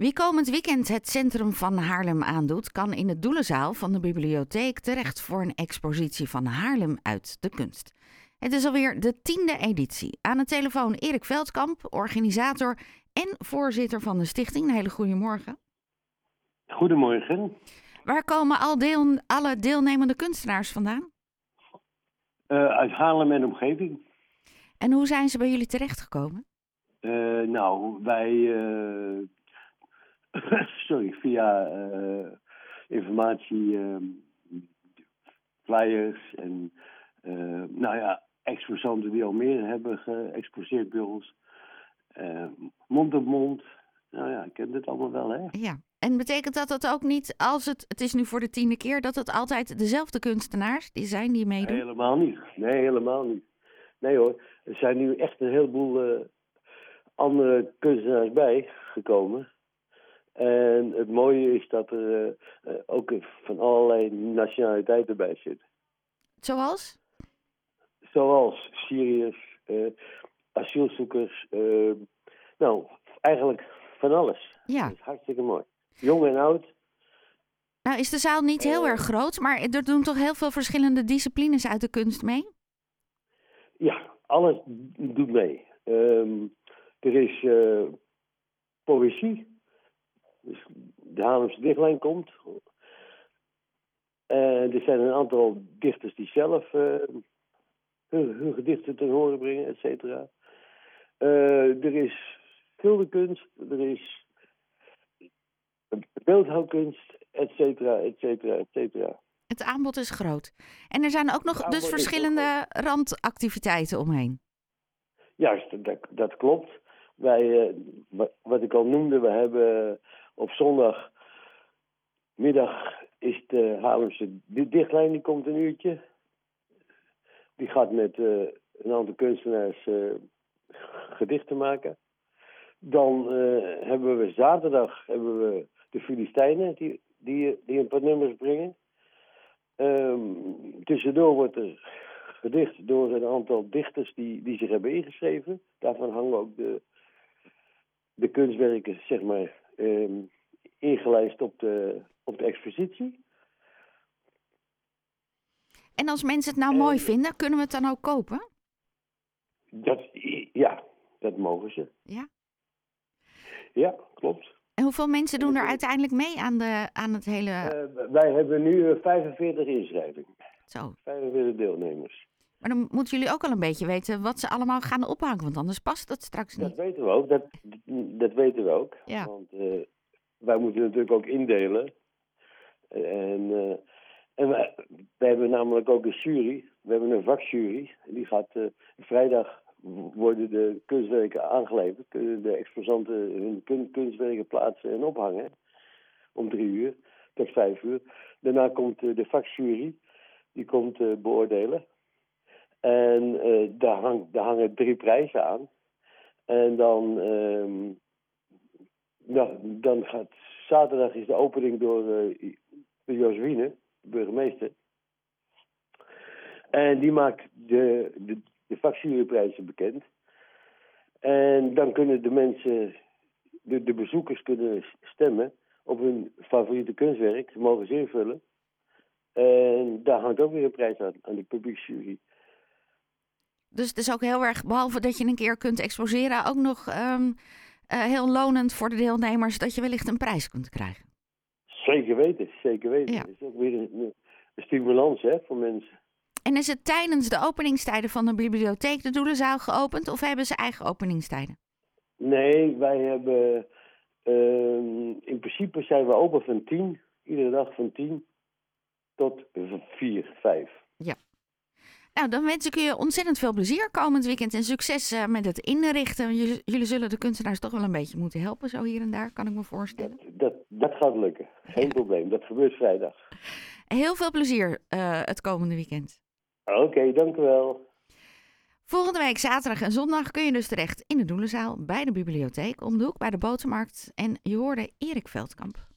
Wie komend weekend het centrum van Haarlem aandoet, kan in de Doelenzaal van de bibliotheek terecht voor een expositie van Haarlem uit de kunst. Het is alweer de tiende editie. Aan de telefoon Erik Veldkamp, organisator en voorzitter van de stichting. Een hele goede morgen. Goedemorgen. Waar komen al deel, alle deelnemende kunstenaars vandaan? Uh, uit Haarlem en omgeving. En hoe zijn ze bij jullie terechtgekomen? Uh, nou, wij, uh, sorry, via informatie, flyers en, nou ja, exposanten die al meer hebben geëxposeerd bij ons. mond op mond. Nou ja, ik ken dit allemaal wel, hè? Ja, en betekent dat dat ook niet, als het, het is nu voor de tiende keer, dat het altijd dezelfde kunstenaars die zijn die meedoen? Nee, helemaal niet. Nee, helemaal niet. Nee hoor, er zijn nu echt een heleboel uh, andere kunstenaars bij gekomen. En het mooie is dat er uh, uh, ook van allerlei nationaliteiten bij zitten. Zoals? Zoals Syriërs, asielzoekers, nou, eigenlijk van alles. Ja. Dat is hartstikke mooi. Jong en oud. Nou is de zaal niet heel erg groot, maar er doen toch heel veel verschillende disciplines uit de kunst mee? Ja, alles doet mee. Um, er is poëzie. Dus de Haarlemse dichtlijn komt. Uh, er zijn een aantal dichters die zelf uh, hun, hun, gedichten ten horen brengen, et cetera. er is schilderkunst, er is beeldhouwkunst, et cetera, et cetera, et cetera. Het aanbod is groot. En er zijn ook nog dus verschillende randactiviteiten omheen. Juist, dat, dat klopt. Wij, wat ik al noemde, we hebben op zondagmiddag is de Haarlemse dichtlijn, die komt een uurtje. Die gaat met uh, een aantal kunstenaars uh, gedichten maken. Dan hebben we zaterdag hebben we de Filistijnen, die, die, die een paar nummers brengen. Um, tussendoor wordt er gedicht door een aantal dichters die, die zich hebben ingeschreven. Daarvan hangen ook de, de kunstwerken, zeg maar, um, ingelijst op de, op de expositie. En als mensen het nou en, mooi vinden, kunnen we het dan ook kopen? Dat, ja, dat mogen ze. Ja? Ja, klopt. En hoeveel mensen doen er uiteindelijk mee aan, de, aan het hele... Uh, wij hebben nu 45 inschrijvingen. Zo. 45 deelnemers. Maar dan moeten jullie ook al een beetje weten wat ze allemaal gaan ophangen, want anders past dat straks niet. Dat weten we ook, dat, dat weten we ook. Ja. Want uh, wij moeten natuurlijk ook indelen. En, uh, en wij, wij, hebben namelijk ook een jury. We hebben een vakjury. Die gaat vrijdag worden de kunstwerken aangeleverd. Kunnen de exposanten hun kun kunstwerken plaatsen en ophangen. Om drie uur, tot vijf uur. Daarna komt de vakjury. Die komt beoordelen. En uh, daar, daar hangen drie prijzen aan. En dan, nou, dan gaat zaterdag is de opening door uh, de de burgemeester. En die maakt de, de, de bekend. En dan kunnen de mensen, de, de bezoekers kunnen stemmen op hun favoriete kunstwerk. Ze mogen ze invullen. En daar hangt ook weer een prijs aan, aan de publieksjury. Dus het is ook heel erg, behalve dat je een keer kunt exposeren, ook nog um, uh, heel lonend voor de deelnemers dat je wellicht een prijs kunt krijgen. Zeker weten, zeker weten. Ja. Dat is ook weer een, een stimulans hè, voor mensen. En is het tijdens de openingstijden van de bibliotheek de Doelenzaal geopend of hebben ze eigen openingstijden? Nee, wij hebben. Uh, in principe zijn we open van 10, iedere dag van 10 tot 4, 5. Ja. Nou, dan wens ik je ontzettend veel plezier komend weekend en succes uh, met het inrichten. Jullie, jullie zullen de kunstenaars toch wel een beetje moeten helpen, zo hier en daar, kan ik me voorstellen. Dat, dat, dat gaat lukken, geen ja. probleem. Dat gebeurt vrijdag. Heel veel plezier uh, het komende weekend. Oké, okay, dank u wel. Volgende week zaterdag en zondag kun je dus terecht in de Doelenzaal bij de bibliotheek om de hoek bij de Botermarkt. En je hoorde Erik Veldkamp.